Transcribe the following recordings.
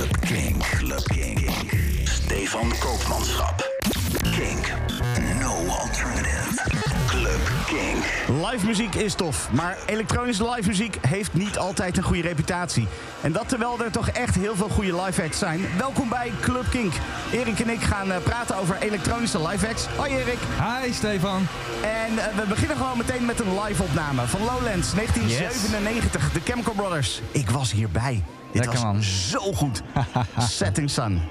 Club King. King. Stefan Koopmanschap. Kink. No alternative. Club King. Live muziek is tof, maar elektronische live muziek heeft niet altijd een goede reputatie. En dat terwijl er toch echt heel veel goede live acts zijn. Welkom bij Club Kink. Erik en ik gaan eh, praten over elektronische live acts. Hoi Erik. Hi Stefan. En eh, we beginnen gewoon meteen met een live opname van Lowlands 1997. De Chemical Brothers. Ik was hierbij. Dit Lekker, was man. zo goed. Setting Sun.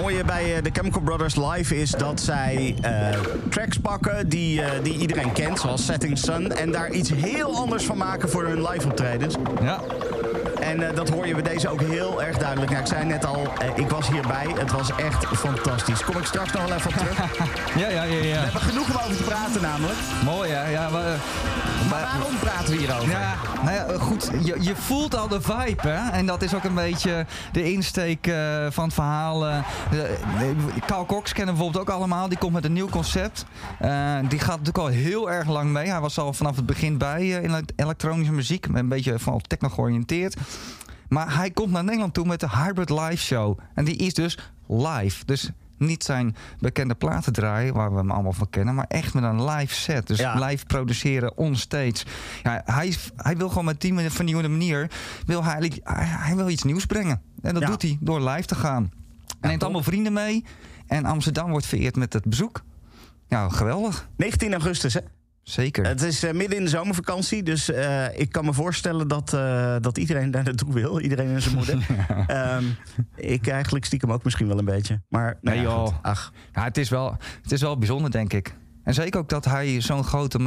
Mooie bij eh, de Chemical Brothers live is dat zij uh, tracks pakken die, uh, die iedereen kent, zoals Setting Sun, en daar iets heel anders van maken voor hun live optredens. Ja. En uh, dat hoor je bij deze ook heel erg duidelijk. Ja, ik zei net al, uh, ik was hierbij. Het was echt fantastisch. Kom ik straks nog wel even op terug. ja, ja, ja, ja. We hebben genoeg om over te praten namelijk. Mooi, hè? Ja, maar, uh, waarom praten we hierover? Ja, nou ja, goed. Je, je voelt al de vibe, hè? En dat is ook een beetje de insteek van het verhaal. Carl Cox kennen we bijvoorbeeld ook allemaal. Die komt met een nieuw concept. die gaat natuurlijk al heel erg lang mee. Hij was al vanaf het begin bij in elektronische muziek. Een beetje van techno georiënteerd. Maar hij komt naar Nederland toe met de Hybrid Live Show. En die is dus live. Dus niet zijn bekende platen draaien, waar we hem allemaal van kennen, maar echt met een live set. Dus ja. live produceren onstage. Ja, hij, hij wil gewoon met die vernieuwende manier, wil hij, hij wil iets nieuws brengen. En dat ja. doet hij door live te gaan. Hij neemt allemaal vrienden mee. En Amsterdam wordt vereerd met het bezoek. Ja, geweldig. 19 augustus, hè? Zeker. Het is uh, midden in de zomervakantie, dus uh, ik kan me voorstellen dat, uh, dat iedereen daar naartoe wil. Iedereen en zijn moeder. um, ik eigenlijk stiekem ook misschien wel een beetje. Maar nou nee, ja, joh. Ach. Ja, het, is wel, het is wel bijzonder, denk ik. En zeker ook dat hij zo'n grote,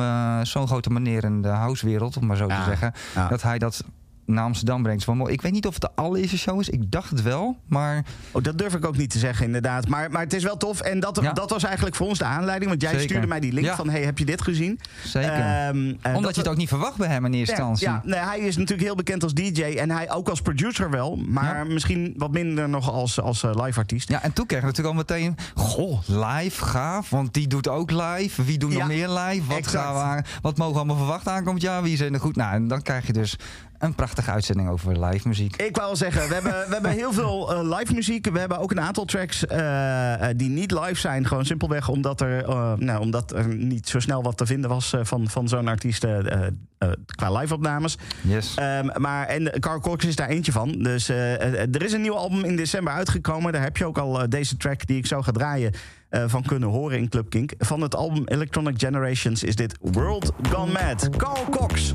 zo'n grote meneer in de housewereld, om maar zo Ja, te zeggen, dat hij dat naar Amsterdam brengt. Van, ik weet niet of het de allereerste show is. Ik dacht het wel, maar... Oh, dat durf ik ook niet te zeggen, inderdaad. Maar, maar het is wel tof. En dat, Ja. dat was eigenlijk voor ons de aanleiding. Want jij Zeker. stuurde mij die link Ja. van... hey, heb je dit gezien? Zeker. Ehm, eh, Omdat dat- je het ook niet verwacht bij hem in eerste Ja, instantie. ja nee, hij is natuurlijk heel bekend als DJ. En hij ook als producer wel. Maar misschien wat minder nog als, als eh, live artiest. Ja, en toen kreeg je natuurlijk al meteen... Goh, live, gaaf. Want die doet ook live. Wie doet nog meer live? Wat, exact. gaan we wat mogen we allemaal verwachten aankomend jaar? Wie zijn er goed? Nou, en dan krijg je dus een prachtige uitzending over live muziek. Ik wou al zeggen, we hebben, we hebben heel veel eh, live muziek. We hebben ook een aantal tracks eh, eh, die niet live zijn. Gewoon simpelweg omdat er, nou, omdat er niet zo snel wat te vinden was van, van zo'n artiest qua live opnames. Yes. Ehm, maar, en Carl Cox is daar eentje van. Dus er is een nieuw album in december uitgekomen. Daar heb je ook al deze track die ik zo ga draaien van kunnen horen in Club Kink. Van het album Electronic Generations is dit World Gone Mad. Carl Cox.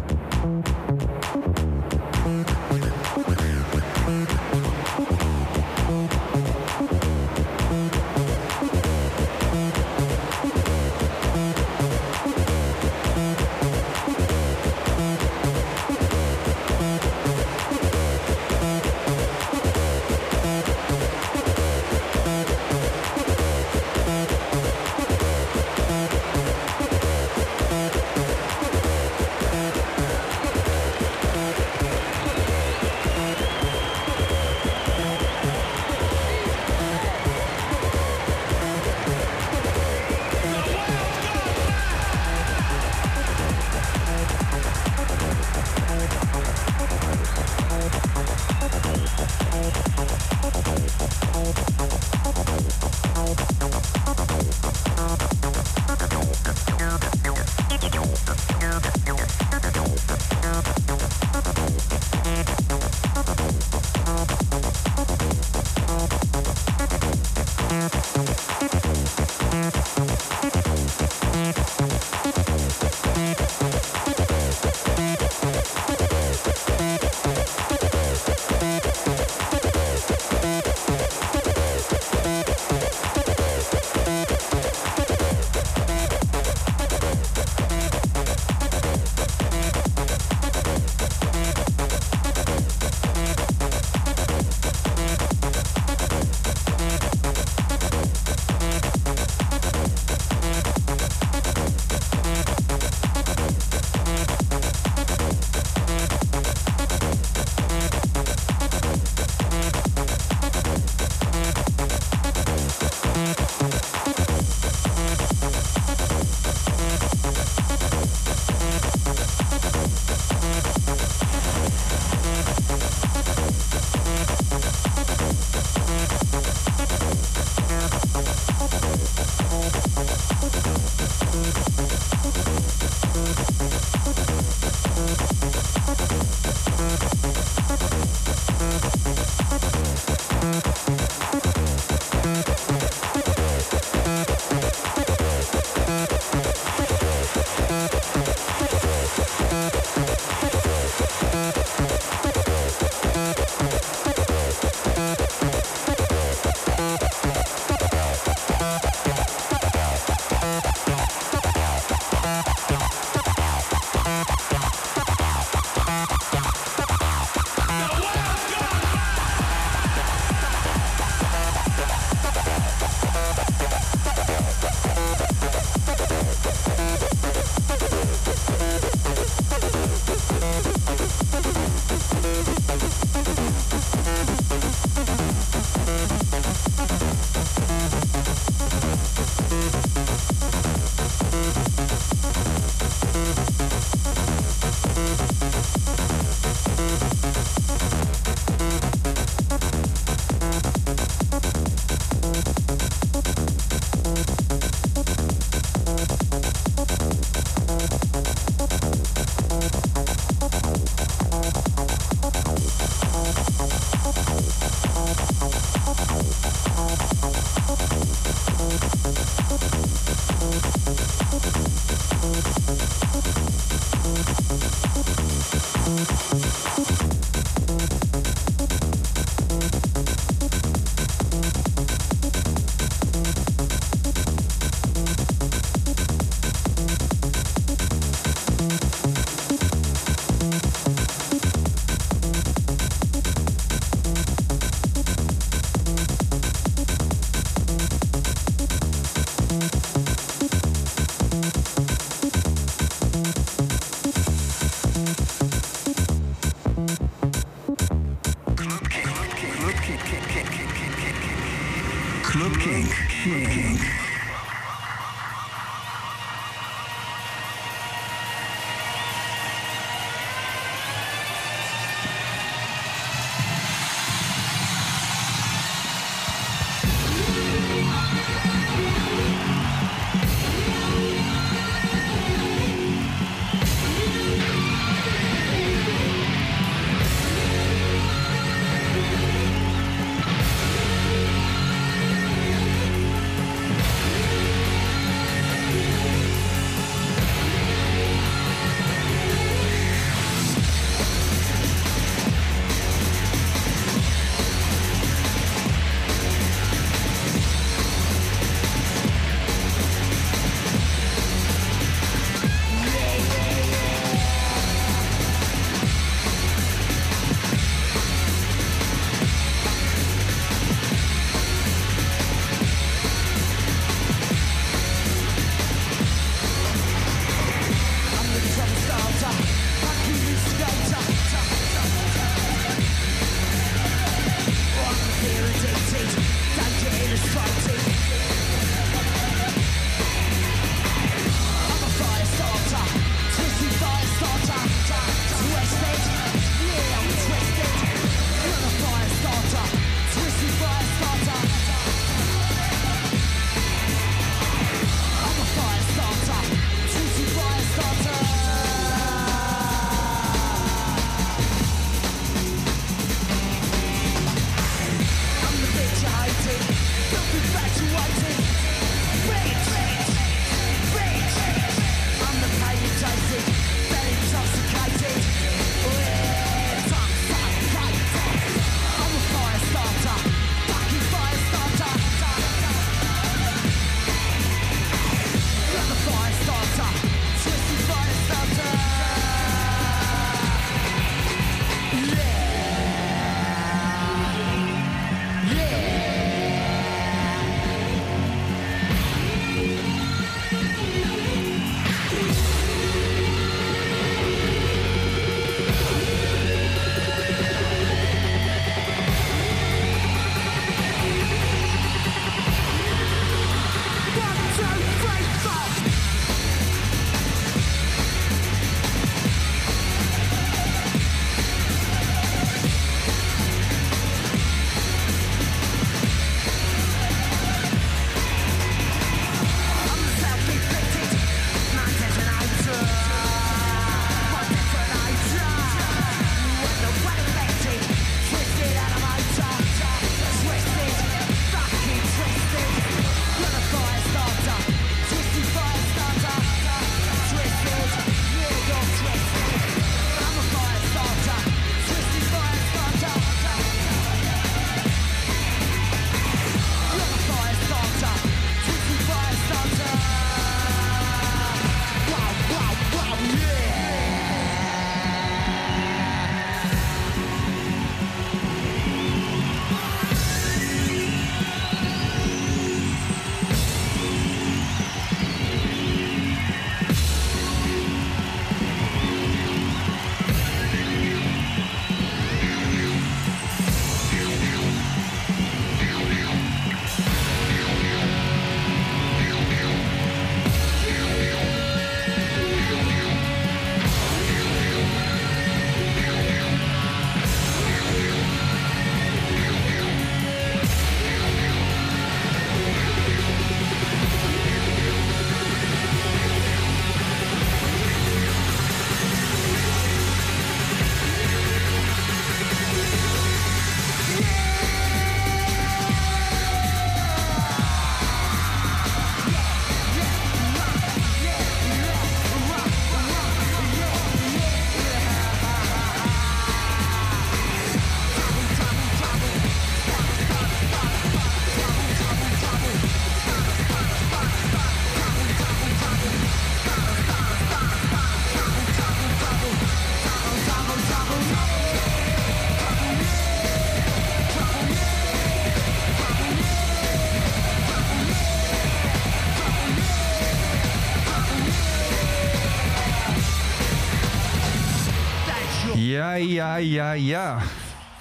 Ja, ja, ja.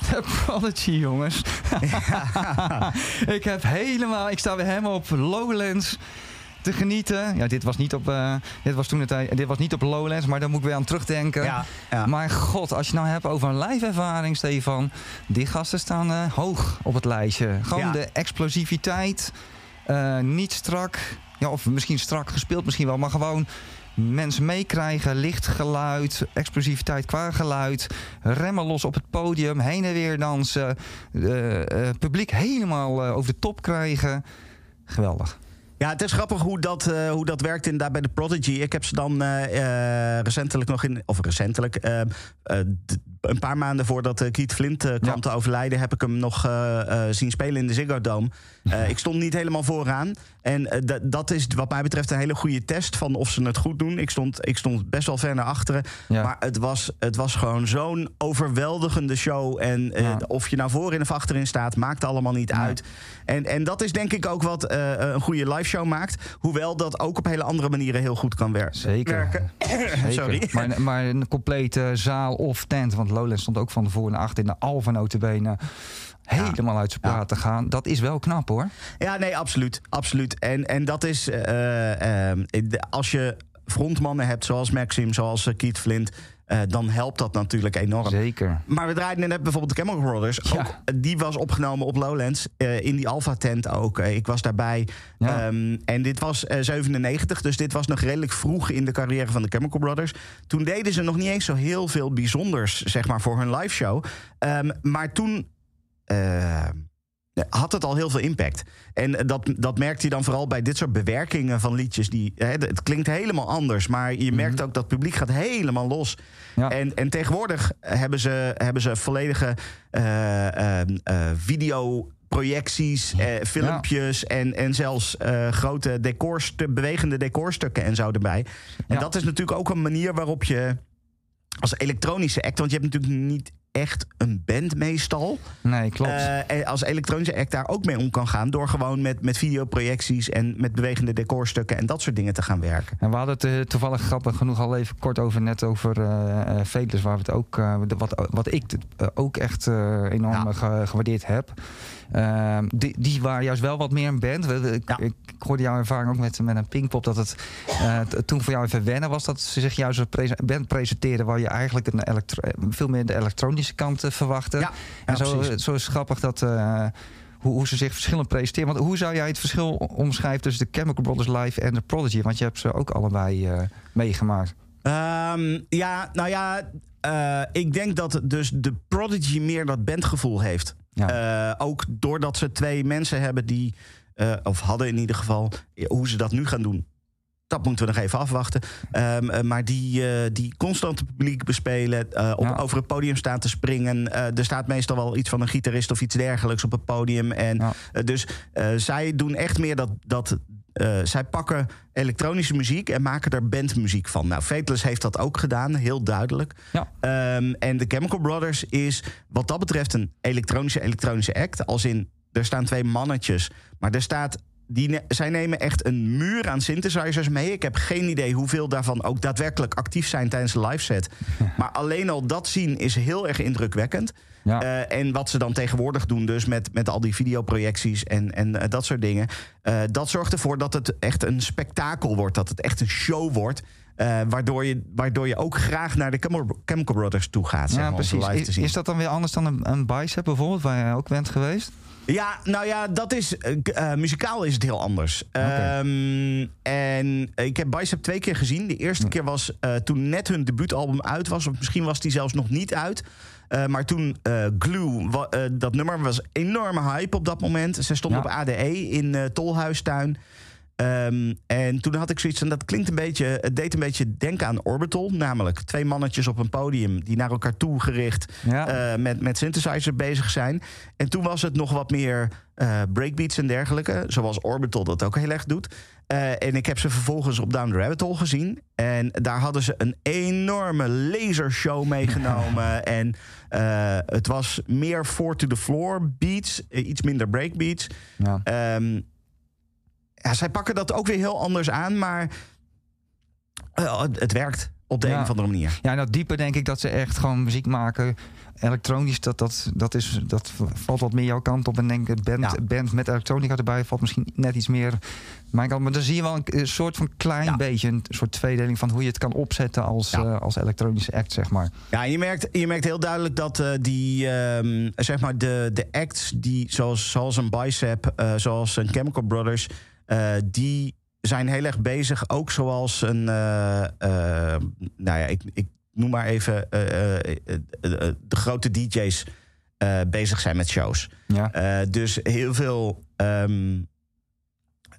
The Prodigy, jongens. ik heb helemaal... Ik sta weer helemaal op Lowlands te genieten. Ja, dit was niet op, uh, dit was toen het, dit was niet op Lowlands, maar daar moet ik weer aan terugdenken. Ja, ja. Maar god, als je nou hebt over een live ervaring, Stefan, die gasten staan uh, hoog op het lijstje. Gewoon Ja. de explosiviteit, eh, niet strak, ja, of misschien strak gespeeld, misschien wel, maar gewoon mensen meekrijgen, licht geluid, explosiviteit qua geluid, remmen los op het podium, heen en weer dansen, eh, publiek helemaal eh, over de top krijgen. Geweldig. Ja, het is grappig hoe dat, hoe dat werkt inderdaad bij de Prodigy. Ik heb ze dan recentelijk nog in... Of recentelijk... een paar maanden voordat Keith Flint kwam Ja. te overlijden... heb ik hem nog zien spelen in de Ziggo Dome. Ik stond niet helemaal vooraan. En eh, dat is wat mij betreft een hele goede test... van of ze het goed doen. Ik stond, ik stond best wel ver naar achteren. Ja. Maar het was, het was gewoon zo'n overweldigende show. En eh, of je nou voorin of achterin staat, maakt allemaal niet Nee. uit. En, en dat is denk ik ook wat eh, een goede live show maakt. Hoewel dat ook op hele andere manieren heel goed kan wer- Zeker. werken. Zeker. Sorry. Maar, maar een complete zaal of tent, want Lowlands stond ook van tevoren naar achter in de Alfa notabene helemaal uit zijn plaat te gaan. Dat is wel knap hoor. Ja, nee, absoluut. absoluut. En, en dat is, eh, eh, de- als je frontmannen hebt zoals Maxim, zoals eh, Keith Flint... eh, dan helpt dat natuurlijk enorm. Zeker. Maar we draaiden net bijvoorbeeld de Chemical Brothers. Ja. Ook, eh, die was opgenomen op Lowlands. eh, in die Alpha tent ook. Eh, ik was daarbij. Ja. Ehm, en dit was eh, 97. Dus dit was nog redelijk vroeg in de carrière van de Chemical Brothers. Toen deden ze nog niet eens zo heel veel bijzonders. Zeg maar voor hun live show. Ehm, maar toen. Eh, had het al heel veel impact. En dat, dat merkte je dan vooral bij dit soort bewerkingen van liedjes. Die, hè, het klinkt helemaal anders, maar je merkt ook dat het publiek gaat helemaal los. Ja. En, en tegenwoordig hebben ze, hebben ze volledige eh, eh, eh, videoprojecties, eh, filmpjes en, en zelfs eh, grote decorstu- bewegende decorstukken en zo erbij. En Ja. dat is natuurlijk ook een manier waarop je als elektronische act, want je hebt natuurlijk niet echt een band meestal. Nee, klopt. En als elektronische act daar ook mee om kan gaan. Door gewoon met, met videoprojecties en met bewegende decorstukken en dat soort dingen te gaan werken. En we hadden het eh, toevallig grappig genoeg al even kort over net over Fateless, waar we het ook, wat, wat ik ook echt enorm Ja. ge- gewaardeerd heb. Ehm, die, die waren juist wel wat meer een band. Ik, Ja. ik, hoorde jouw ervaring ook met, met een Pinkpop dat het t- toen voor jou even wennen was dat ze zich juist prese- band presenteerden waar je eigenlijk een eh, veel meer de elektronische kant eh, verwachtte. Ja, en zo, precies. zo is het grappig dat. hoe, ze zich verschillend presenteren. Want hoe zou jij het verschil omschrijven tussen de Chemical Brothers live en de Prodigy? Want je hebt ze ook allebei meegemaakt. Ehm, ja, nou ja, ik denk dat dus de Prodigy meer dat bandgevoel heeft. Eh, ook doordat ze twee mensen hebben die, eh, of hadden in ieder geval, hoe ze dat nu gaan doen. Dat moeten we nog even afwachten. Ehm, eh, maar die, eh, die constant publiek bespelen, eh, op, Ja. over het podium staan te springen. Er staat meestal wel iets van een gitarist of iets dergelijks op het podium. En Ja. dus zij doen echt meer dat. dat zij pakken elektronische muziek en maken er bandmuziek van. Nou, Fateless heeft dat ook gedaan, heel duidelijk. Ja. Ehm, en de Chemical Brothers is wat dat betreft een elektronische elektronische act. Als in, er staan twee mannetjes, maar er staat... Die ne- zij nemen echt een muur aan synthesizers mee. Ik heb geen idee hoeveel daarvan ook daadwerkelijk actief zijn tijdens de live set. Maar alleen al dat zien is heel erg indrukwekkend. Ja. Eh, en wat ze dan tegenwoordig doen, dus met, met al die videoprojecties en, en eh, dat soort dingen. eh, dat zorgt ervoor dat het echt een spektakel wordt. Dat het echt een show wordt. waardoor, je, waardoor je ook graag naar de Chemical- Brothers toe gaat. Zeg maar, precies. live te Is, zien. is dat dan weer anders dan een, een bicep bijvoorbeeld, waar jij ook bent geweest? Ja, nou ja, dat is. eh, eh, muzikaal is het heel anders. Ehm, en ik heb Bicep twee keer gezien. De eerste keer was eh, toen net hun debuutalbum uit was. Of misschien was die zelfs nog niet uit. Maar toen Glue, dat nummer was enorme hype op dat moment. Ze stond Ja. op ADE in Tolhuistuin. Ehm, en toen had ik zoiets van, dat klinkt een beetje, het deed een beetje denken aan Orbital. Namelijk twee mannetjes op een podium die naar elkaar toe gericht Ja. eh, met, met synthesizer bezig zijn. En toen was het nog wat meer eh, breakbeats en dergelijke. Zoals Orbital dat ook heel erg doet. Eh, en ik heb ze vervolgens op Down the Rabbit Hole gezien. En daar hadden ze een enorme lasershow meegenomen. en het was meer four to the floor beats. iets minder breakbeats. ja. Ehm, ja, zij pakken dat ook weer heel anders aan, maar eh, het, werkt. op de Ja. een of andere manier. Ja, dat diepe denk ik dat ze echt gewoon muziek maken. Elektronisch, dat, dat, dat, is, dat valt wat meer jouw kant op. En denk ik, band, Ja. band met elektronica erbij valt misschien net iets meer mijn kant. Maar dan zie je wel een, soort van klein Ja. beetje, een soort tweedeling van hoe je het kan opzetten als, eh, als elektronische act, zeg maar. Ja, je merkt, je merkt heel duidelijk dat eh, die, ehm, zeg maar de, de acts die, zoals, zoals een Bicep, zoals een Chemical Brothers, eh, die zijn heel erg bezig. Ook zoals een, eh, eh, nou ja, ik, ik noem maar even de grote DJ's bezig zijn met shows. Ja, dus heel veel ehm,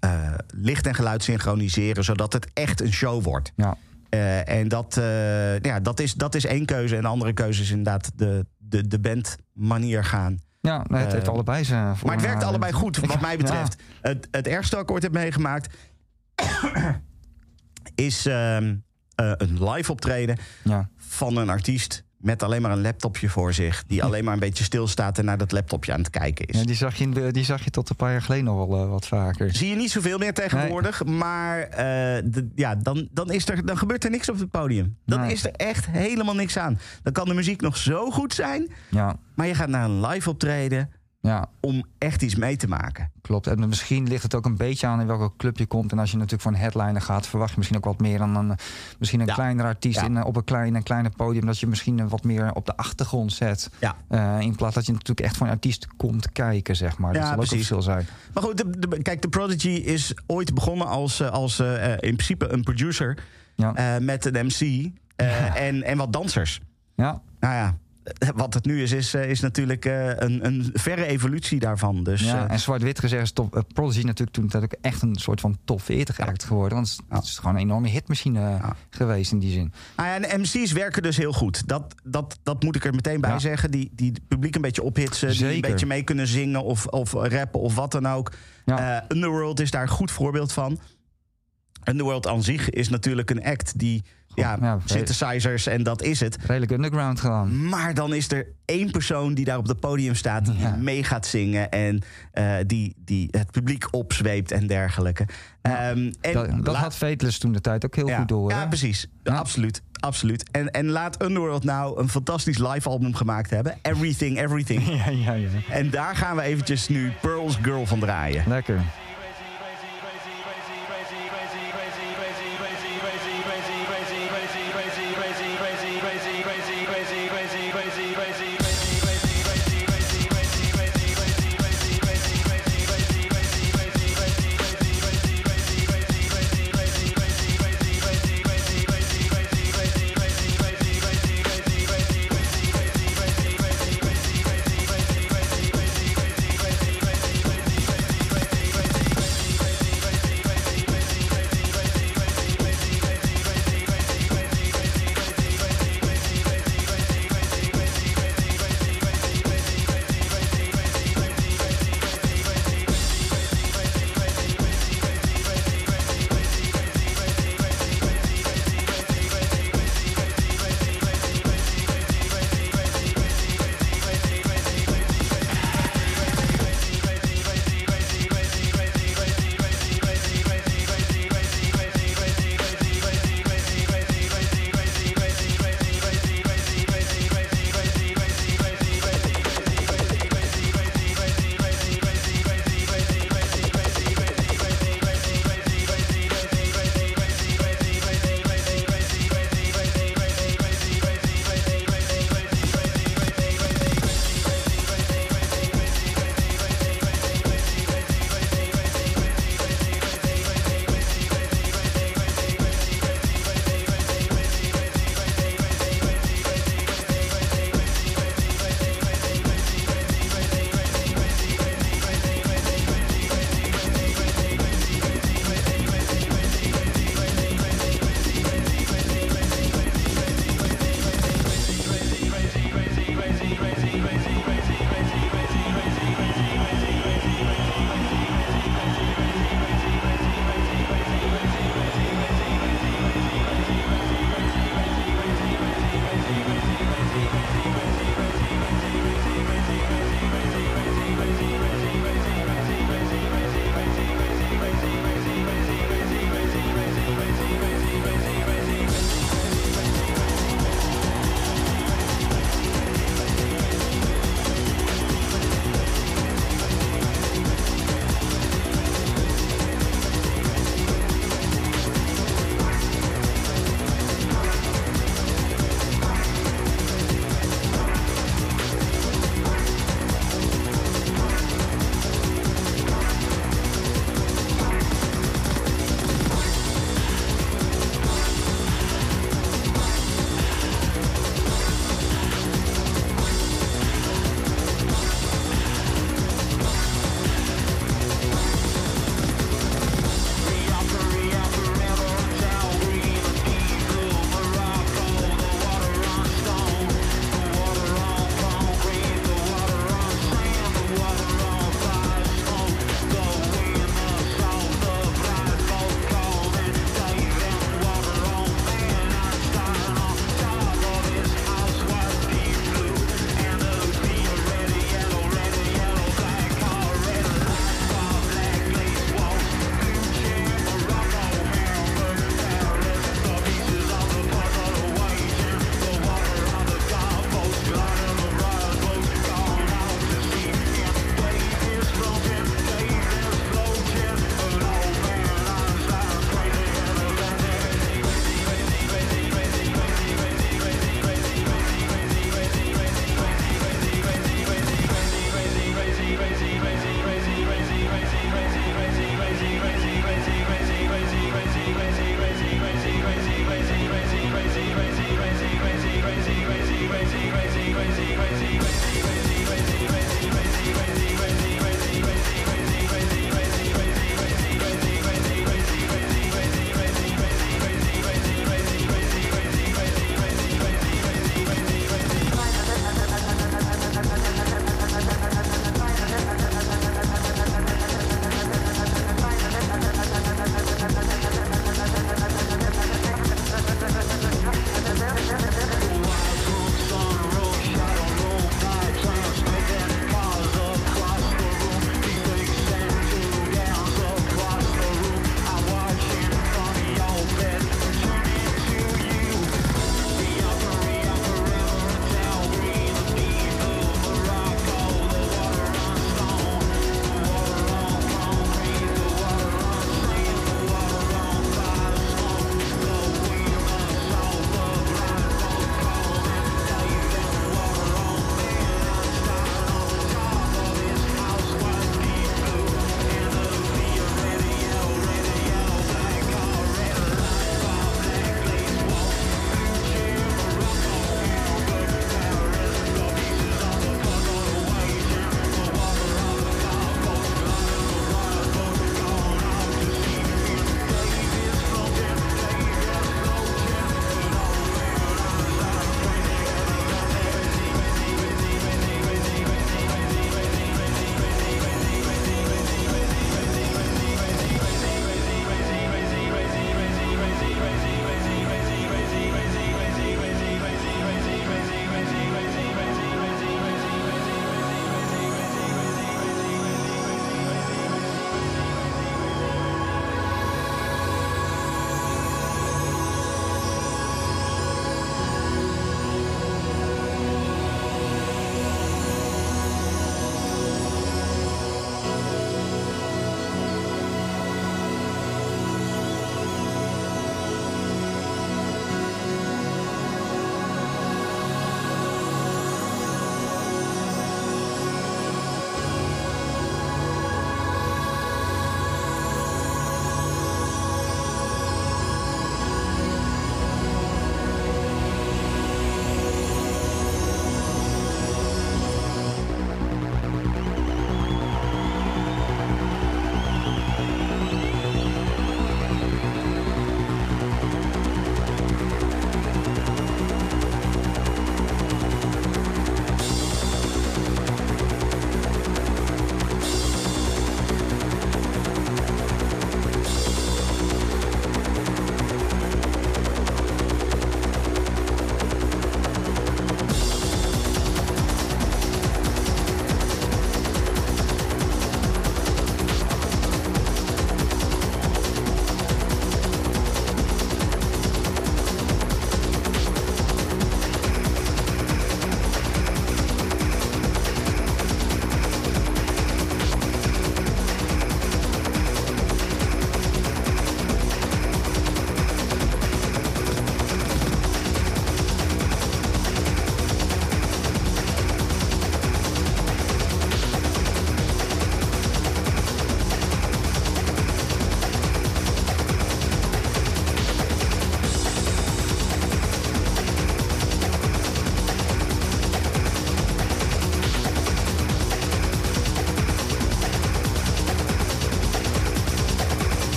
eh, licht en geluid synchroniseren, zodat het echt een show wordt. ja. En dat, ja, dat, is, dat is één keuze. En de andere keuze is inderdaad de, de, de bandmanier gaan. Ja het heeft Eh, allebei zijn Maar het werkt allebei goed, wat mij Ja. betreft. Het, het ergste wat ik ooit heb meegemaakt... is ehm, eh, een live optreden Ja, van een artiest... met alleen maar een laptopje voor zich... die alleen maar een beetje stilstaat en naar dat laptopje aan het kijken is. ja die, zag je, die zag je tot een paar jaar geleden nog wel eh, wat vaker. Zie je niet zoveel meer tegenwoordig. Maar eh, de- ja, dan, dan, is er, dan gebeurt er niks op het podium. Dan Nee. is er echt helemaal niks aan. Dan kan de muziek nog zo goed zijn. Ja, Maar je gaat naar een live optreden ja. om echt iets mee te maken. Klopt. En misschien ligt het ook een beetje aan in welke club je komt. En als je natuurlijk voor een headliner gaat, verwacht je misschien ook wat meer dan een, misschien een Ja. kleinere artiest Ja. in, eh, op een klein, een kleine podium. Dat je misschien eh, wat meer op de achtergrond zet. Ja. Eh, in plaats dat je natuurlijk echt voor een artiest komt kijken, zeg maar. Dat ook een precies. verschil zijn. Maar goed, de, de- kijk, de Prodigy is ooit begonnen als, als in principe een producer met een MC en, en wat dansers. ja. Nou ja, wat het nu is, is, eh, is natuurlijk eh, een, een verre evolutie daarvan. Dus ja. eh, En zwart-wit gezegd is top, Prodigy natuurlijk toen dat echt een soort van top 40 act geworden. Want het is- Ja. het is gewoon een enorme hitmachine Ja. geweest in die zin. Nou ja, en MC's werken dus heel goed. Dat, dat, dat moet ik er meteen bij zeggen. Die, die het publiek een beetje ophitsen. Die een beetje mee kunnen zingen of, of rappen of wat dan ook. Eh, Underworld is daar een goed voorbeeld van. Underworld aan zich is natuurlijk een act die... Ja, ja, synthesizers en dat is het. Redelijk underground gedaan. Maar dan is er één persoon die daar op het podium staat... die Ja. mee gaat zingen en eh, die, die het publiek opzweept en dergelijke. Ehm, en Dat, dat had Fateless toen de tijd ook heel goed door. Ja, hè? precies. Absoluut. Absoluut. En, en laat Underworld nou een fantastisch live album gemaakt hebben. Everything, Everything. ja, ja, ja. en daar gaan we eventjes nu Pearl's Girl van draaien. Lekker.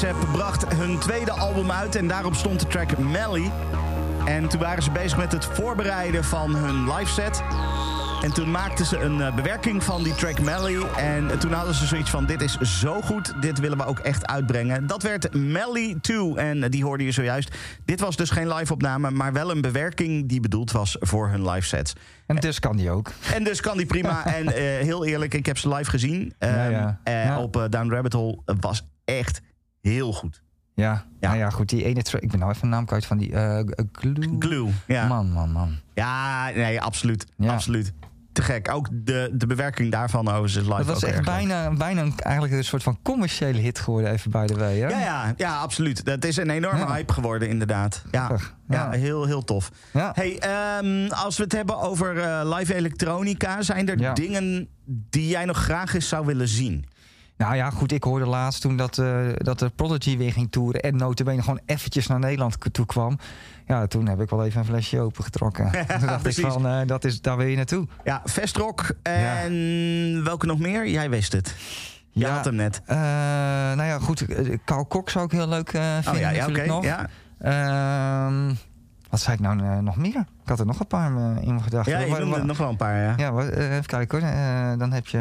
Bicep bracht hun tweede album uit en daarop stond de track Melly. En toen waren ze bezig met het voorbereiden van hun live set. En toen maakten ze een uh, bewerking van die track Melly. En toen hadden ze zoiets van: dit is zo goed, dit willen we ook echt uitbrengen. Dat werd Melly 2 en die hoorde je zojuist. Dit was dus geen live-opname, maar wel een bewerking die bedoeld was voor hun live sets. En dus kan die ook. En dus kan die prima. en uh, heel eerlijk, ik heb ze live gezien Ja, ja. Ja. op Down Rabbit Hole. Was echt heel goed. Ja, Ja. Nou ja, goed. Die ene track, ik ben nou even de naam kwijt van die eh, Glue. Glue, ja. Man, man, man. Ja, nee, absoluut. Ja. Absoluut. Te gek. Ook de, de bewerking daarvan overigens live Dat was echt leuk. bijna, bijna een, eigenlijk een soort van commerciële hit geworden, even bij de way. Hè? Ja, ja, ja, absoluut. Dat is een enorme Ja. hype geworden, inderdaad. Ja, ja. Ja. heel, heel tof. Hey, ehm, als we het hebben over eh, live elektronica, zijn er dingen die jij nog graag eens zou willen zien? Nou ja, goed, ik hoorde laatst toen dat, eh, dat de Prodigy weer ging toeren... en notabene gewoon eventjes naar Nederland toe kwam. Ja, toen heb ik wel even een flesje opengetrokken. toen dacht ik van, eh, dat is, daar wil je naartoe. Ja, Vestrock en welke nog meer? Jij wist het. Je Ja. had hem net. Eh, nou ja, goed, Carl zou ik heel leuk eh, vinden Oh ja, ja nog. Ehm, wat zei ik nou nog meer? Ik had er nog een paar in mijn gedachten. ja, Wa- noemde er nog wel een paar, ja. Ja, wa- eh, even kijken hoor. Dan heb je...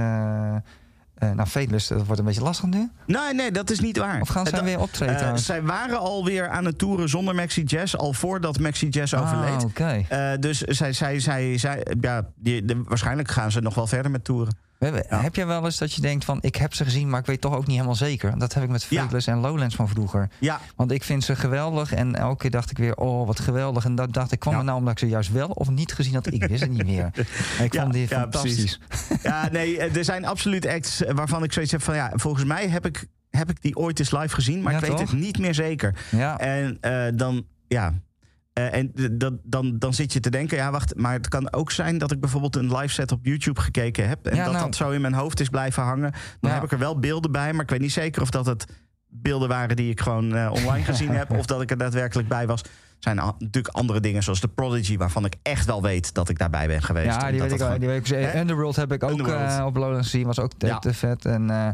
eh nou, Fateless, dat wordt een beetje lastig nu. Nee, nee, dat is niet waar. Of gaan ze Eh, weer optreden eh, zij waren alweer aan het toeren zonder Maxi Jazz, al voordat Maxi Jazz overleed. Ah, oké. Eh, dus zij, zij, zij, zij, ja, die, de- waarschijnlijk gaan ze nog wel verder met toeren. We hebben- Ja. Heb jij wel eens dat je denkt van ik heb ze gezien, maar ik weet toch ook niet helemaal zeker? Dat heb ik met Ja. Fateless en Lowlands van vroeger. Ja, Want ik vind ze geweldig en elke keer dacht ik weer, oh wat geweldig. En dat dacht ik, kwam er nou omdat ik ze juist wel of niet gezien had? Ik wist het niet meer. En ik vond die fantastisch. ja, nee, eh, er zijn absoluut acts waarvan ik zoiets heb van... ja, volgens mij heb ik, heb ik die ooit eens live gezien, maar ik weet toch? het niet meer zeker. Ja, En eh, dan, ja... eh, en dat, dan, dan zit je te denken, ja wacht, maar het kan ook zijn dat ik bijvoorbeeld een live set op YouTube gekeken heb. En Ja, dat nou. dat zo in mijn hoofd is blijven hangen. Dan Ja. heb ik er wel beelden bij, maar ik weet niet zeker of dat het beelden waren die ik gewoon eh, online gezien heb. Of dat ik er daadwerkelijk bij was. Zijn natuurlijk andere dingen zoals de Prodigy, waarvan ik echt wel weet dat ik daarbij ben geweest. ja En die weet ik Die weet ik? Underworld heb ik ook eh, op Lowlands gezien. Was ook te, Ja. te vet. En eh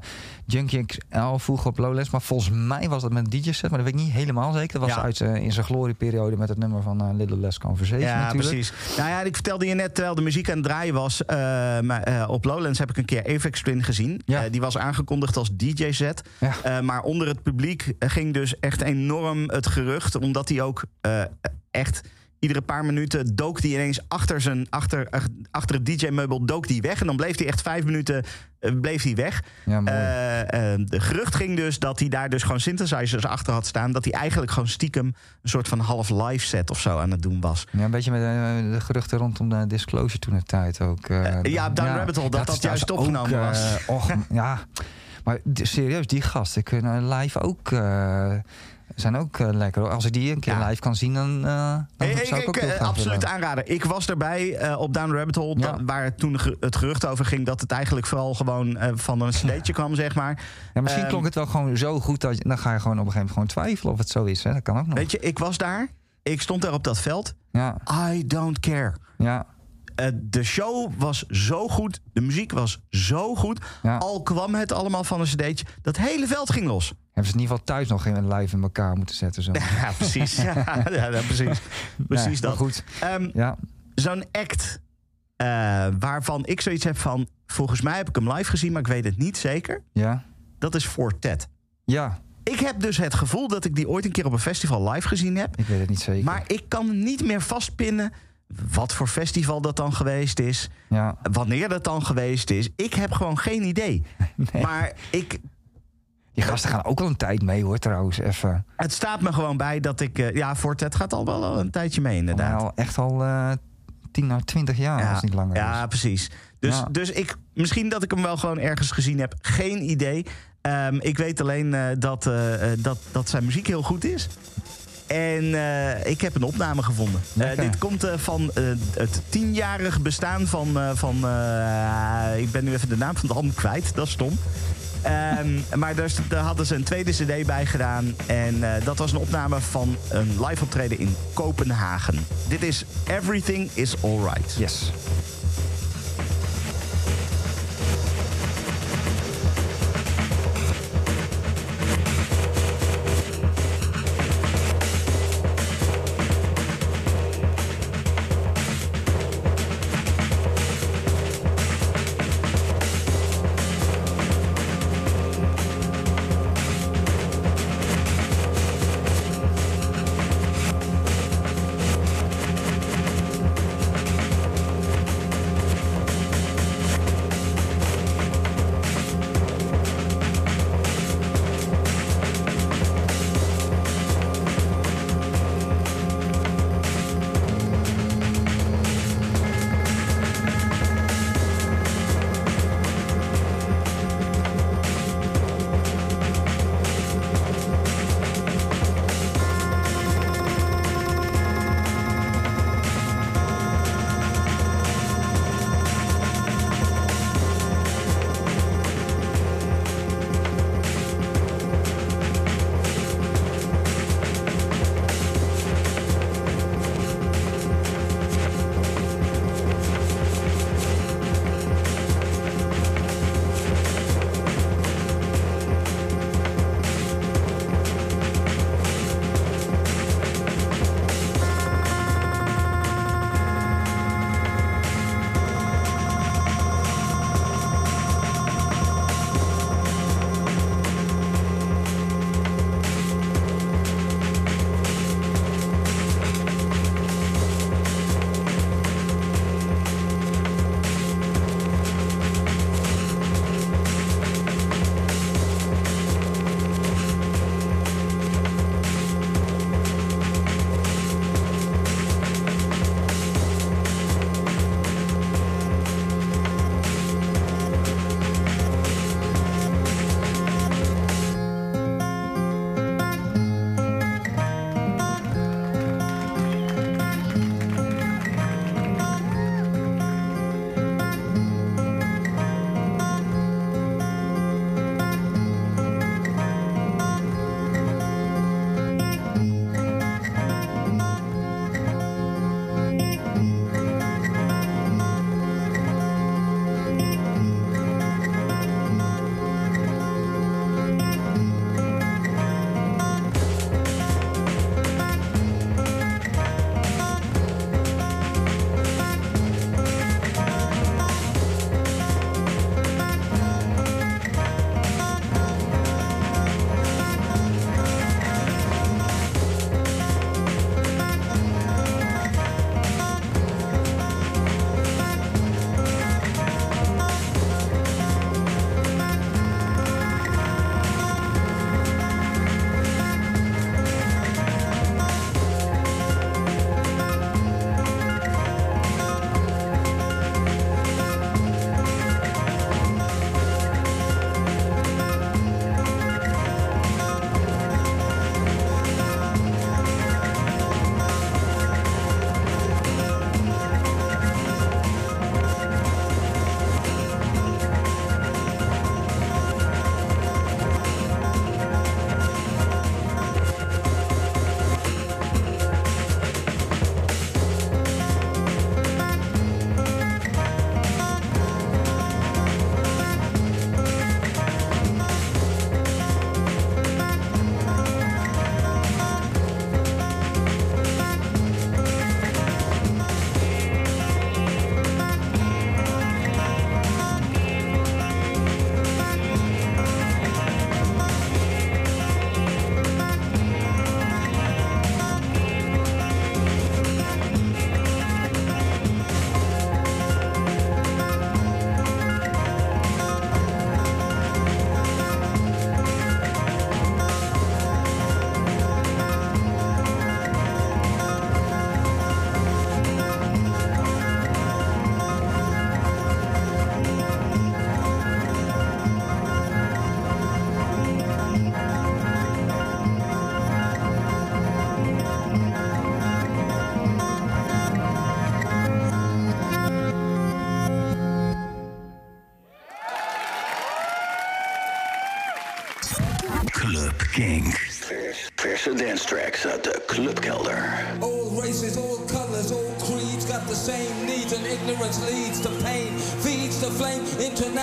Junkie XL vroeger op Lowlands. Maar volgens mij was dat met een DJ-set. Maar dat weet ik niet helemaal zeker. Dat was Ja. uit eh, in zijn glorieperiode met het nummer van Little Less Conversation Ja, natuurlijk. precies. Nou ja, ik vertelde je net, terwijl de muziek aan het draaien was... maar, op Lowlands heb ik een keer Avex Twin gezien. Ja. Die was aangekondigd als DJ-set. Maar onder het publiek ging dus echt enorm het gerucht... omdat hij ook echt... Iedere paar minuten dook hij ineens achter, zijn, achter, achter het DJ-meubel dook die weg. En dan bleef hij echt vijf minuten eh, bleef hij weg. Ja. Eh, eh, de gerucht ging dus dat hij daar dus gewoon synthesizers achter had staan. Dat hij eigenlijk gewoon stiekem een soort van half live set of zo aan het doen was. Ja, een beetje met eh, de geruchten rondom de Disclosure toen de tijd ook. eh, Eh, ja, Down Rabbit Hole, dat dat is juist trouwens opgenomen ook, was. eh, och, ja, maar serieus, die gasten kunnen live ook... eh, zijn ook eh, lekker. hoor. Als ik die een keer Ja. live kan zien, dan, eh dan Hey, zou ik, ook eh, heel graag absoluut willen. aanraden. Ik was erbij eh, op Down Rabbit Hole, Ja. waar toen het gerucht over ging dat het eigenlijk vooral gewoon eh, van een cd'tje kwam, zeg maar. Ja, misschien Ehm, klonk het wel gewoon zo goed dat je, dan ga je gewoon op een gegeven moment gewoon twijfelen of het zo is. Hè? Dat kan ook nog. Weet je, ik was daar, ik stond daar op dat veld. Ja, I don't care. ja, Eh, de show was zo goed, de muziek was zo goed. ja. Al kwam het allemaal van een cd'tje, dat hele veld ging los. Hebben ze in ieder geval thuis nog geen live in elkaar moeten zetten. Zo. Ja, precies. ja, precies. Precies Ja, dat. goed. Ehm, Ja, Zo'n act eh, waarvan ik zoiets heb van... volgens mij heb ik hem live gezien, maar ik weet het niet zeker. ja, Dat is Fortet. ja. Ik heb dus het gevoel dat ik die ooit een keer op een festival live gezien heb. Ik weet het niet zeker. Maar ik kan niet meer vastpinnen wat voor festival dat dan geweest is. ja, Wanneer dat dan geweest is. Ik heb gewoon geen idee. nee. Maar ik, Die gasten gaan ook al een tijd mee hoor, trouwens. Even. het staat me gewoon bij dat ik... eh, ja, Fortet gaat al wel een tijdje mee inderdaad. Al echt al eh 10 naar 20 jaar, als het niet langer ja is. precies. Dus, Ja. dus ik, misschien dat ik hem wel gewoon ergens gezien heb. Geen idee. Ehm, ik weet alleen eh, dat, dat, dat zijn muziek heel goed is. En ik heb een opname gevonden. Dit komt van het tienjarig bestaan van... van ik ben nu even de naam van het album kwijt. Dat is stom. Ehm, maar daar, hadden ze een tweede cd bij gedaan. En eh, dat was een opname van een live optreden in Kopenhagen. Dit is Everything is Alright. Yes.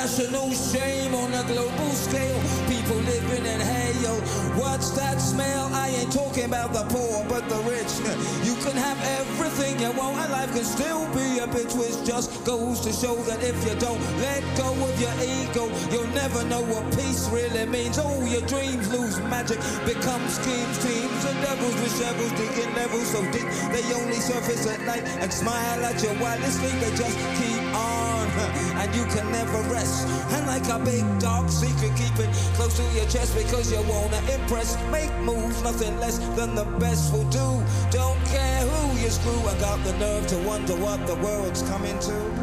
International shame on a global scale. People living in hail. What's that smell? I ain't talking about the poor, but the rich. You can have everything you want, and life can still be a bit twist. Just goes to show that if you don't let go of your ego, you'll never know what peace really means. All your dreams lose magic, become schemes, teams, and devils with shovels digging levels so deep they only surface at night and smile at you while they sleep. They just keep on, and you can never rest. And like a big dark secret, keep it close to your chest because you wanna impress. Make moves, nothing less than the best will do. Don't care who you screw. I got the nerve to wonder what the world's coming to.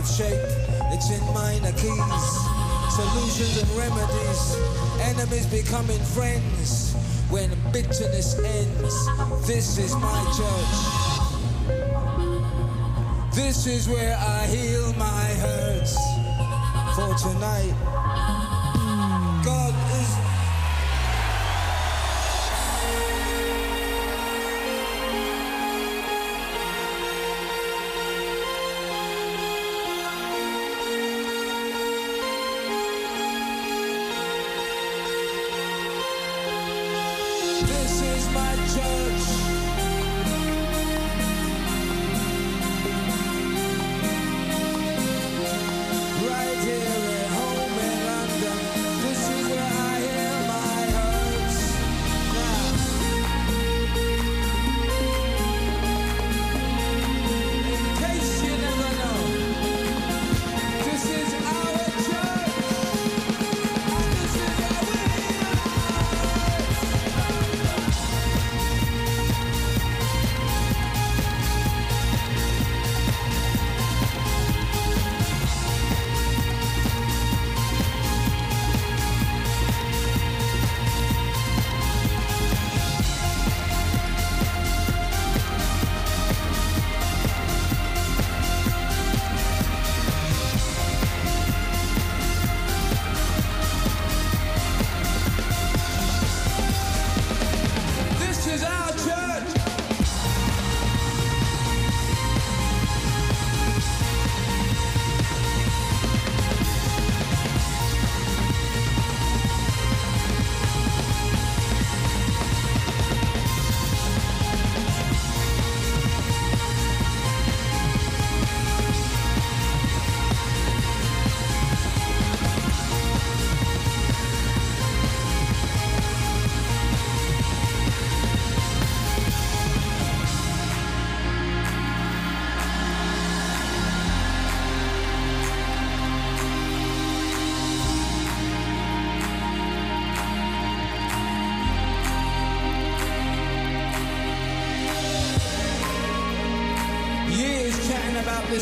Life shape. It's in minor keys. Solutions and remedies. Enemies becoming friends when bitterness ends. This is my church. This is where I heal my hurts for tonight.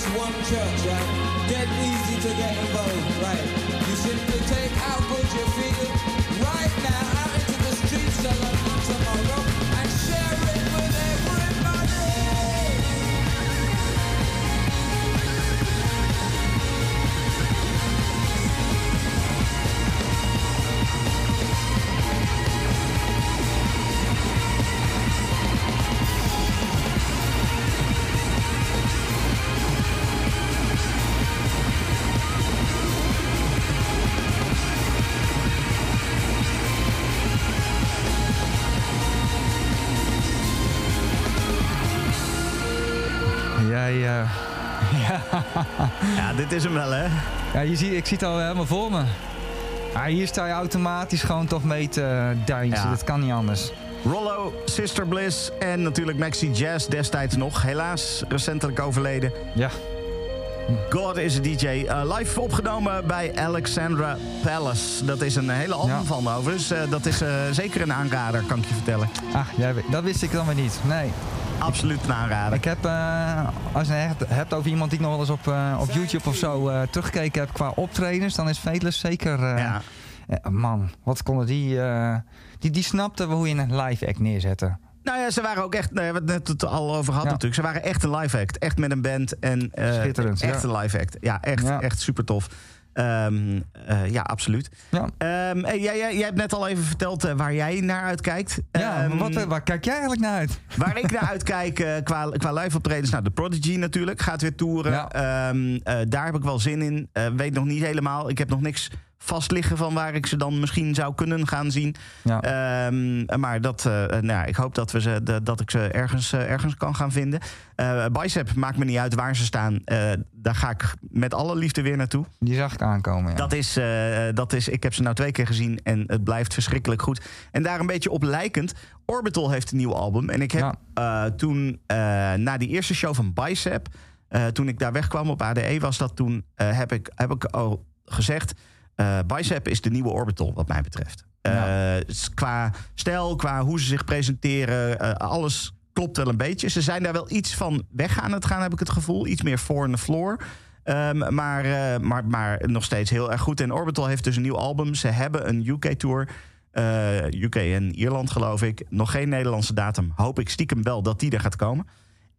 one. Ja, je ziet, ik zie het al helemaal voor me. Hier sta je automatisch gewoon toch mee te. Ja. Dat kan niet anders. Rollo, Sister Bliss en natuurlijk Maxi Jazz destijds nog. Helaas recentelijk overleden. Ja. God is een DJ. Eh, live opgenomen bij Alexandra Palace. Dat is een hele album Ja. van overigens. Eh, dat is eh, zeker een aanrader, kan ik je vertellen. Weet- dat wist ik dan weer niet. Nee. Absoluut een aanrader. Ik heb, eh, als je het hebt over iemand die ik nog wel eens op, eh, op YouTube of zo eh, teruggekeken heb qua optredens, dan is Vetless zeker. ja. man, wat konden die. die, die snapten hoe je een live act neerzette. Nou ja, ze waren ook echt, we hebben het net al over gehad Ja. natuurlijk. Ze waren echt een live act. Echt met een band. En, Schitterend, Echt ja. een live act. Ja, echt, Ja. echt super tof. Ehm, eh, ja, absoluut. Ja. Ehm, hey, jij, jij, jij hebt net al even verteld eh, waar jij naar uitkijkt. Ja, Ehm, wat, waar kijk jij eigenlijk naar uit? Waar ik naar uitkijk eh, qua, qua live optredens, nou, de Prodigy natuurlijk, gaat weer toeren. Ja. Eh, daar heb ik wel zin in. Eh, weet nog niet helemaal. Ik heb nog niks vast liggen van waar ik ze dan misschien zou kunnen gaan zien. Ja. Ehm, maar dat, eh, nou, ja, ik hoop dat, we ze, de- dat ik ze ergens, eh, ergens kan gaan vinden. Eh, Bicep maakt me niet uit waar ze staan. Eh, daar ga ik met alle liefde weer naartoe. Die zag ik aankomen. Ja. Dat is, eh, dat is, ik heb ze nou twee keer gezien en het blijft verschrikkelijk goed. En daar een beetje op lijkend, Orbital heeft een nieuw album. En ik heb eh, toen, eh, na die eerste show van Bicep, eh, toen ik daar wegkwam op ADE, was dat toen, eh, heb, ik, heb ik al gezegd, eh, Bicep is de nieuwe Orbital wat mij betreft. S- qua stijl, qua hoe ze zich presenteren, eh, alles klopt wel een beetje. Ze zijn daar wel iets van weg aan het gaan, heb ik het gevoel. Iets meer voor on the floor. Ehm, maar, maar, maar nog steeds heel erg goed. En Orbital heeft dus een nieuw album. Ze hebben een UK-tour. UK en Ierland, geloof ik. Nog geen Nederlandse datum. Hoop ik stiekem wel dat die er gaat komen.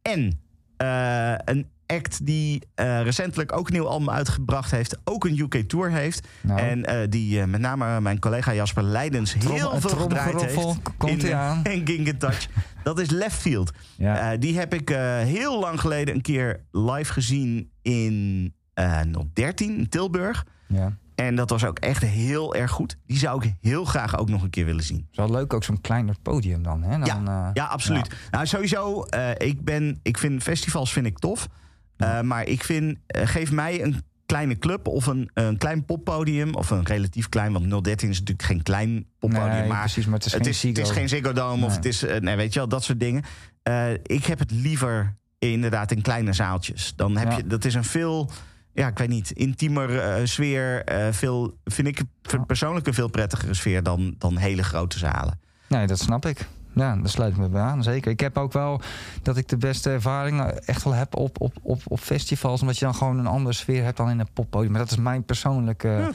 En een act die eh, recentelijk ook een nieuw album uitgebracht heeft. Ook een UK-tour heeft. Nou. En eh, die eh, met name mijn collega Jasper Leidens heel veel gedraaid heeft. komt in, aan. in King Touch. Dat is Left Field. Ja. Die heb ik heel lang geleden een keer live gezien in eh 013 in Tilburg. ja. En dat was ook echt heel erg goed. Die zou ik heel graag ook nog een keer willen zien. is wel leuk, ook zo'n kleiner podium dan. Hè? dan ja, ja, absoluut. Nou, sowieso, ik, ben, ik vind festivals vind ik tof. Eh, maar ik vind, eh, geef mij een kleine club of een, een klein poppodium. Of een relatief klein, want 013 is natuurlijk geen klein poppodium. Nee, maar precies, maar het is het geen is, het is Ziggo. geen Ziggo Dome of het is, eh, nee, weet je wel, dat soort dingen. Ik heb het liever inderdaad in kleine zaaltjes. Dan heb Ja. je, dat is een veel, ja, ik weet niet, intiemer sfeer. veel, vind ik persoonlijk een veel prettigere sfeer dan, dan hele grote zalen. Nee, dat snap ik. Ja, daar sluit ik me bij aan, zeker. Ik heb ook wel dat ik de beste ervaring echt wel heb op, op, op, op festivals. Omdat je dan gewoon een andere sfeer hebt dan in een poppodium. Maar dat is mijn persoonlijke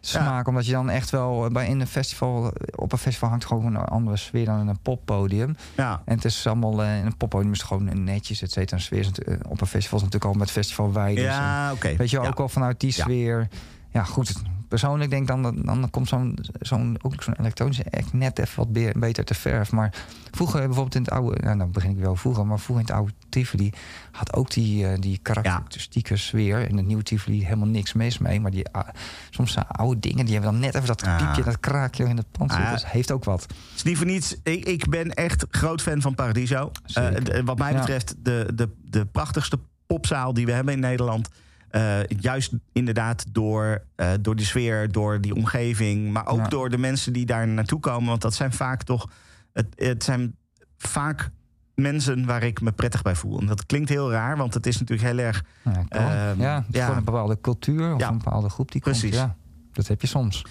smaak. Omdat je dan echt wel bij in een festival... Op een festival hangt gewoon een andere sfeer dan in een poppodium. Ja. En het is allemaal... eh, in een poppodium is het gewoon netjes, et cetera. Een sfeer is eh, op een festival is natuurlijk al met festivalwijden. Ja, oké. Weet je, ook al vanuit die sfeer. Ja, goed. Persoonlijk denk ik dan, dat- dan komt zo'n, zo'n, ook zo'n elektronische act net even wat be- beter te verf. Maar vroeger bijvoorbeeld in het oude, nou dan begin ik wel vroeger, maar vroeger in het oude Tivoli had ook die, eh, die karakteristieke sfeer. In het nieuwe Tivoli helemaal niks mis mee. Maar die, ah, soms zijn oude dingen, die hebben dan net even dat Ja. piepje, dat kraakje in het pand. Ah. Dat heeft ook wat. Het is niet voor niets. Ik, ik ben echt groot fan van Paradiso. Eh, wat mij Ja. betreft de, de, de prachtigste popzaal die we hebben in Nederland. Eh, juist inderdaad door, eh, door die sfeer, door die omgeving. Maar ook Ja. door de mensen die daar naartoe komen. Want dat zijn vaak toch... Het, het zijn vaak mensen waar ik me prettig bij voel. En dat klinkt heel raar, want het is natuurlijk heel erg... Ja. Ehm, ja, voor een bepaalde cultuur of een bepaalde groep die Precies. komt. Ja, dat heb je soms.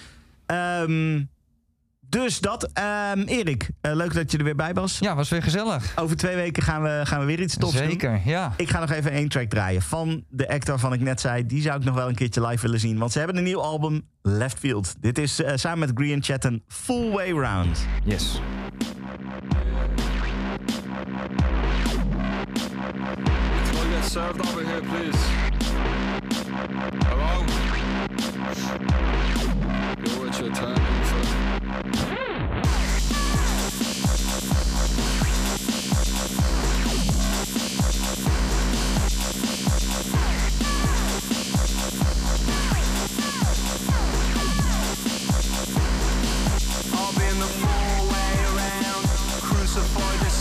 Ehm, dus dat, um, Erik, eh, leuk dat je er weer bij was. Ja, was weer gezellig. Over twee weken gaan we, gaan we weer iets tops Zeker. Zeker, ja. Ik ga nog even één track draaien van de actor van ik net zei. Die zou ik nog wel een keertje live willen zien. Want ze hebben een nieuw album, Left Field. Dit is eh, samen met Green Chatten, Full Way Round. Yes. served over here, please. Hello? You're your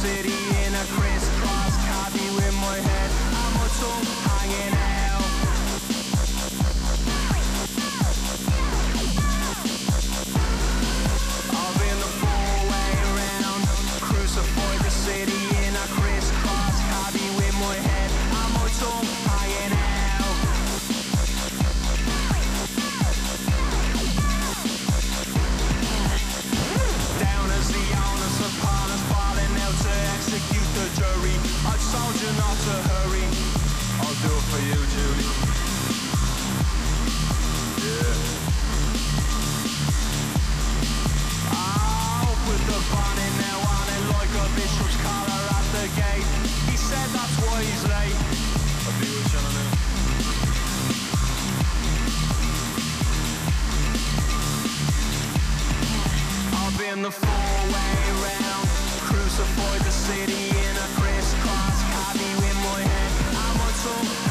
city in a crisscross copy with my head. I'm a toe hanging out. told you not to hurry. I'll do it for you, Judy. Yeah. I'll put the van in there, one like a bishop's collar at the gate. He said that's why he's late. I'll be with you in the four-way round Crucified the city in a Bye.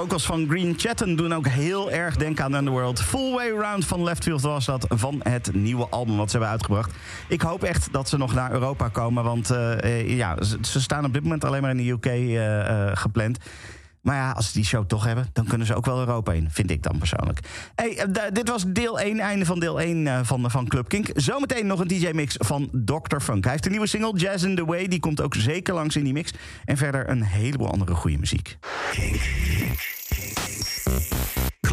Die vocals van Green Chatten doen ook heel erg denken aan Underworld. Full Way Round van Leftfield was dat van het nieuwe album wat ze hebben uitgebracht. Ik hoop echt dat ze nog naar Europa komen, want eh, ja, ze, staan op dit moment alleen maar in de UK eh, eh, gepland. Maar ja, als ze die show toch hebben, dan kunnen ze ook wel Europa in, vind ik dan persoonlijk. Hey, dit was deel 1, einde van deel 1 eh, van, van Club Kink. Zometeen nog een DJ-mix van Dr. Funk. Hij heeft een nieuwe single, Jazz in the Way. Die komt ook zeker langs in die mix. En verder een heleboel andere goede muziek.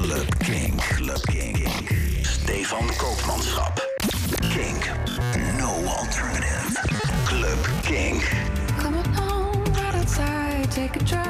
Club King. Club King. Stefan Koopmanschap. Kink. No alternative. Club King. Come along, right outside, take a drive,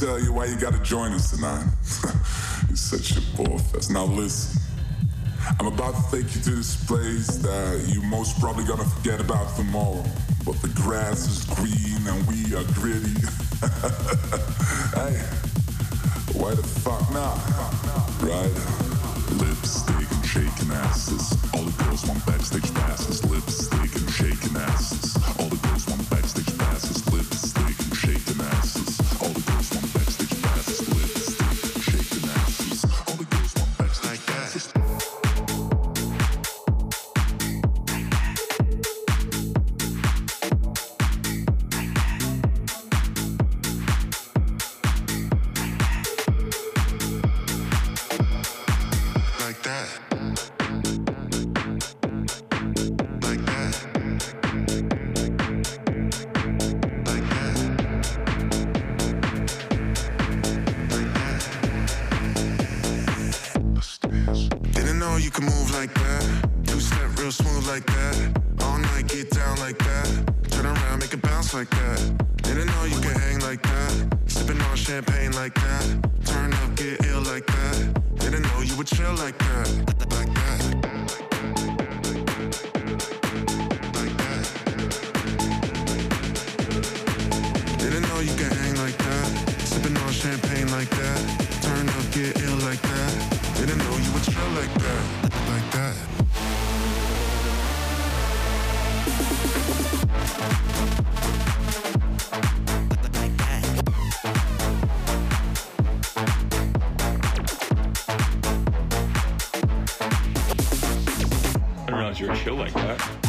tell you why you gotta join us tonight. You're such a ball fest. Now listen. I'm about to take you to this place that you most probably gonna forget about tomorrow. But the grass is green and we are gritty. hey, why the fuck not? Right? Lipstick and shaking asses. Real smooth like that. All night get down like that. Turn around, make it bounce like that. Didn't know you could hang like that. Sipping on champagne like that. Turn up, get ill like that. Didn't know you would chill like that. Like that. Like that. Didn't know you could hang like that. Sipping on champagne like that. Turn up, get ill like that. Didn't know you would chill like that. Like that. Like that.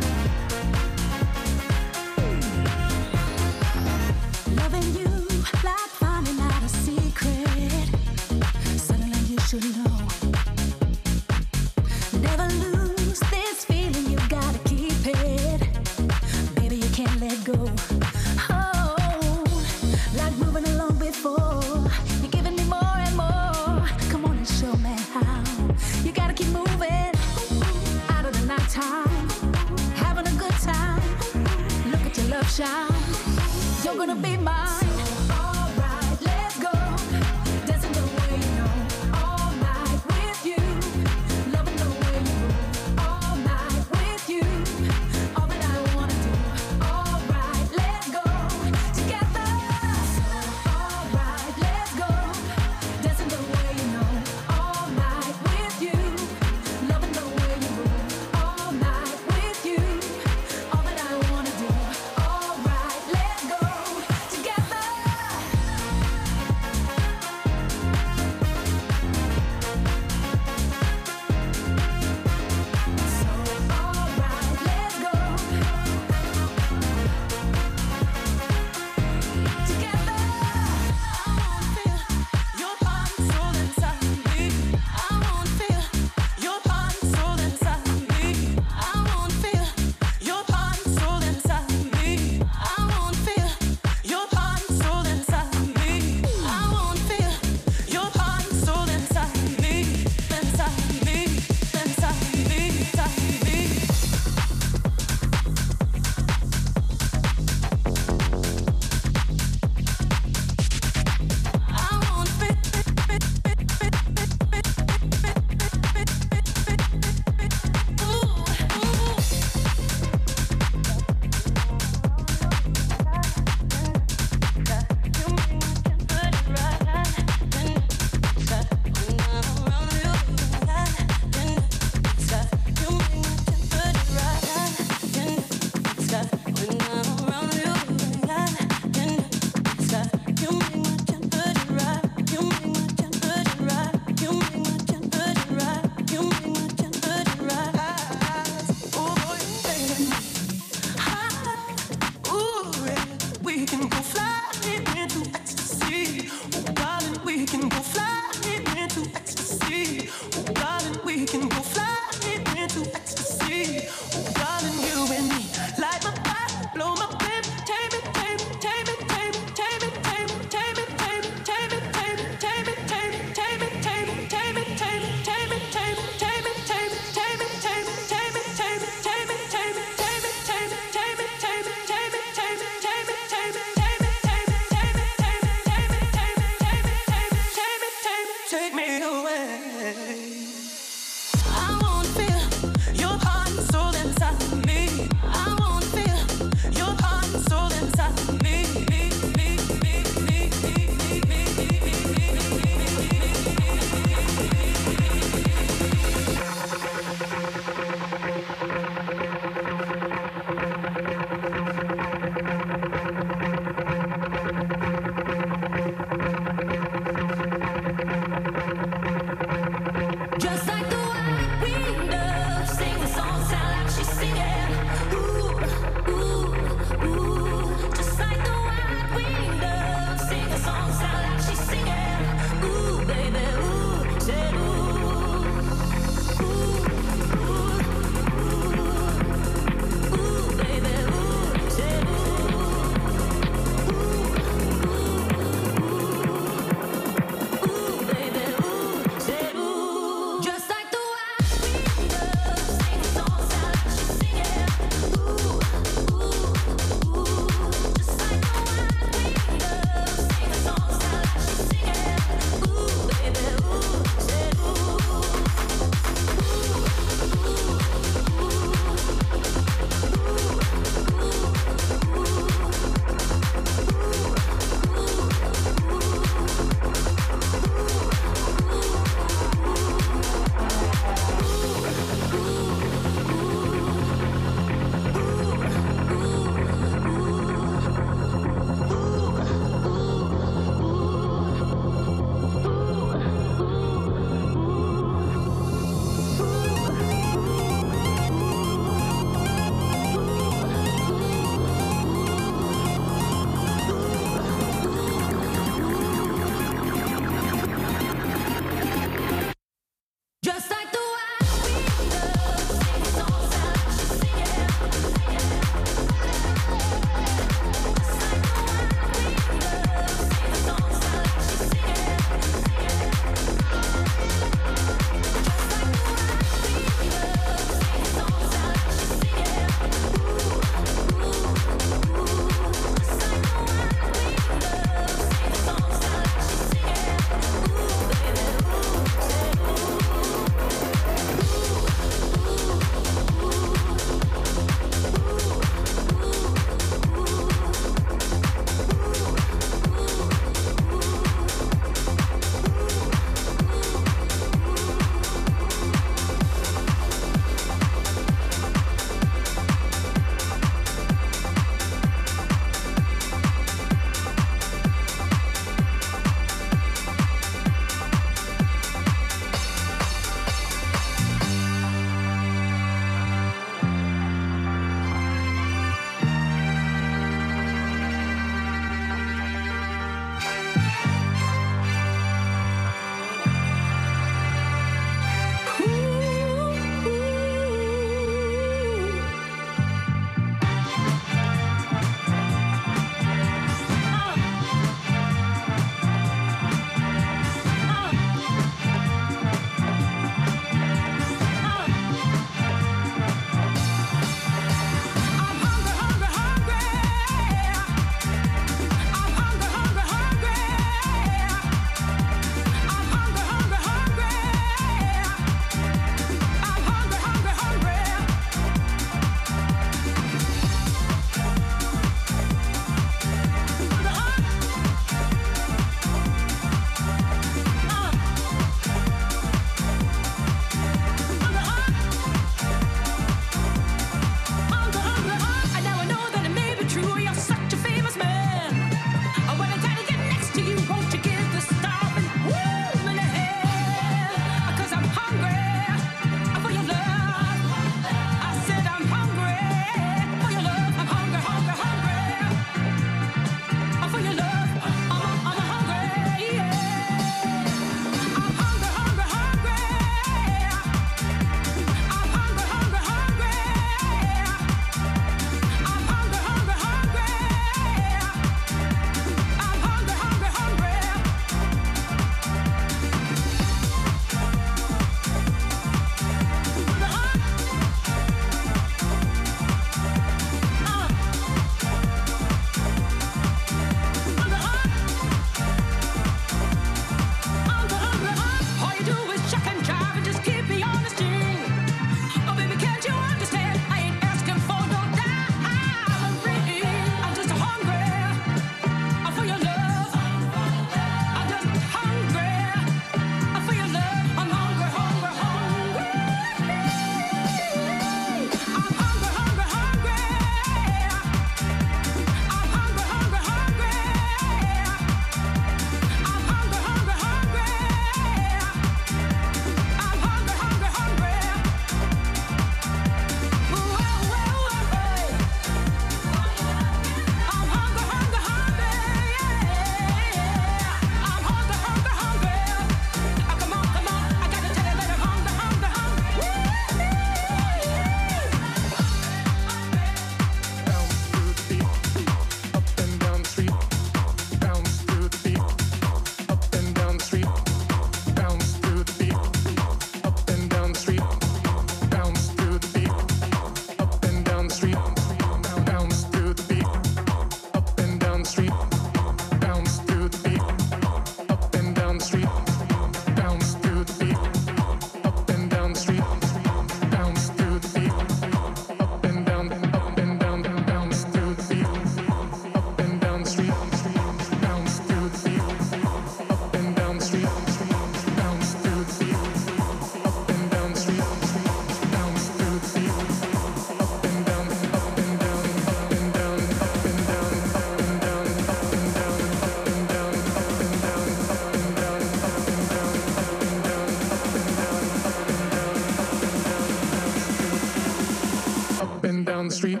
Down the street,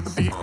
the beat.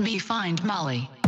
Me find Molly.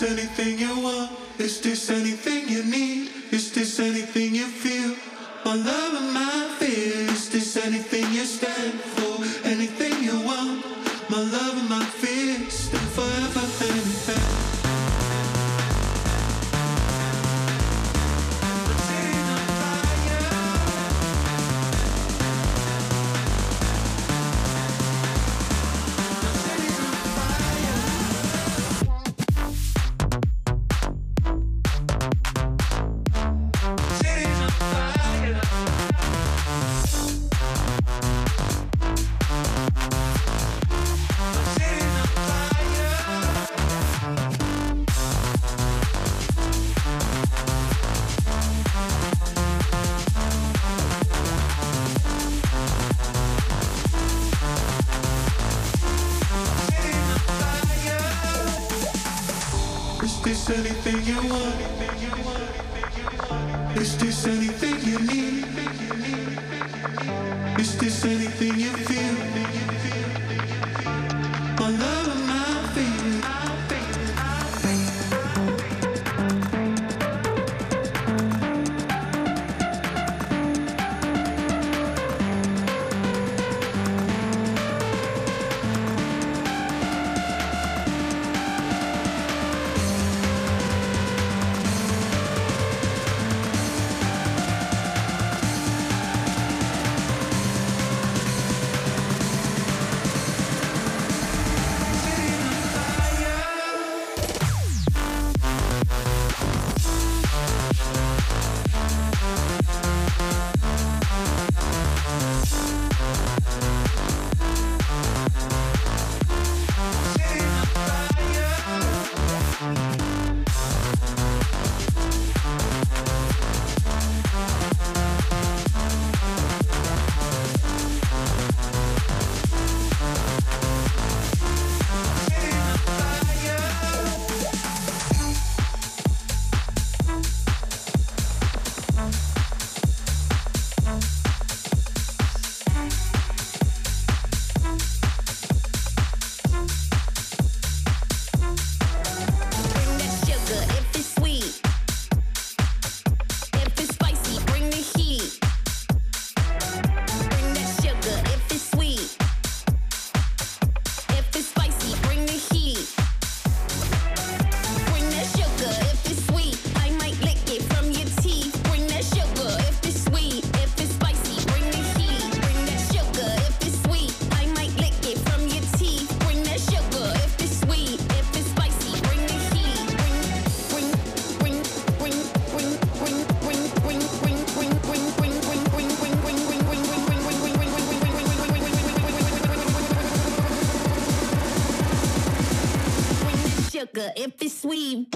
this anything you want? Is this anything you need? Is this anything? if it's sweet.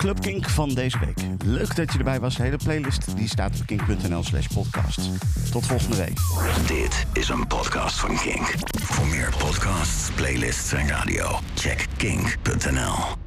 Club Kink van deze week. Leuk dat je erbij was. De hele playlist die staat op kink.nl slash podcast. Tot volgende week. Dit is een podcast van Kink. Voor meer podcasts, playlists en radio, check kink.nl.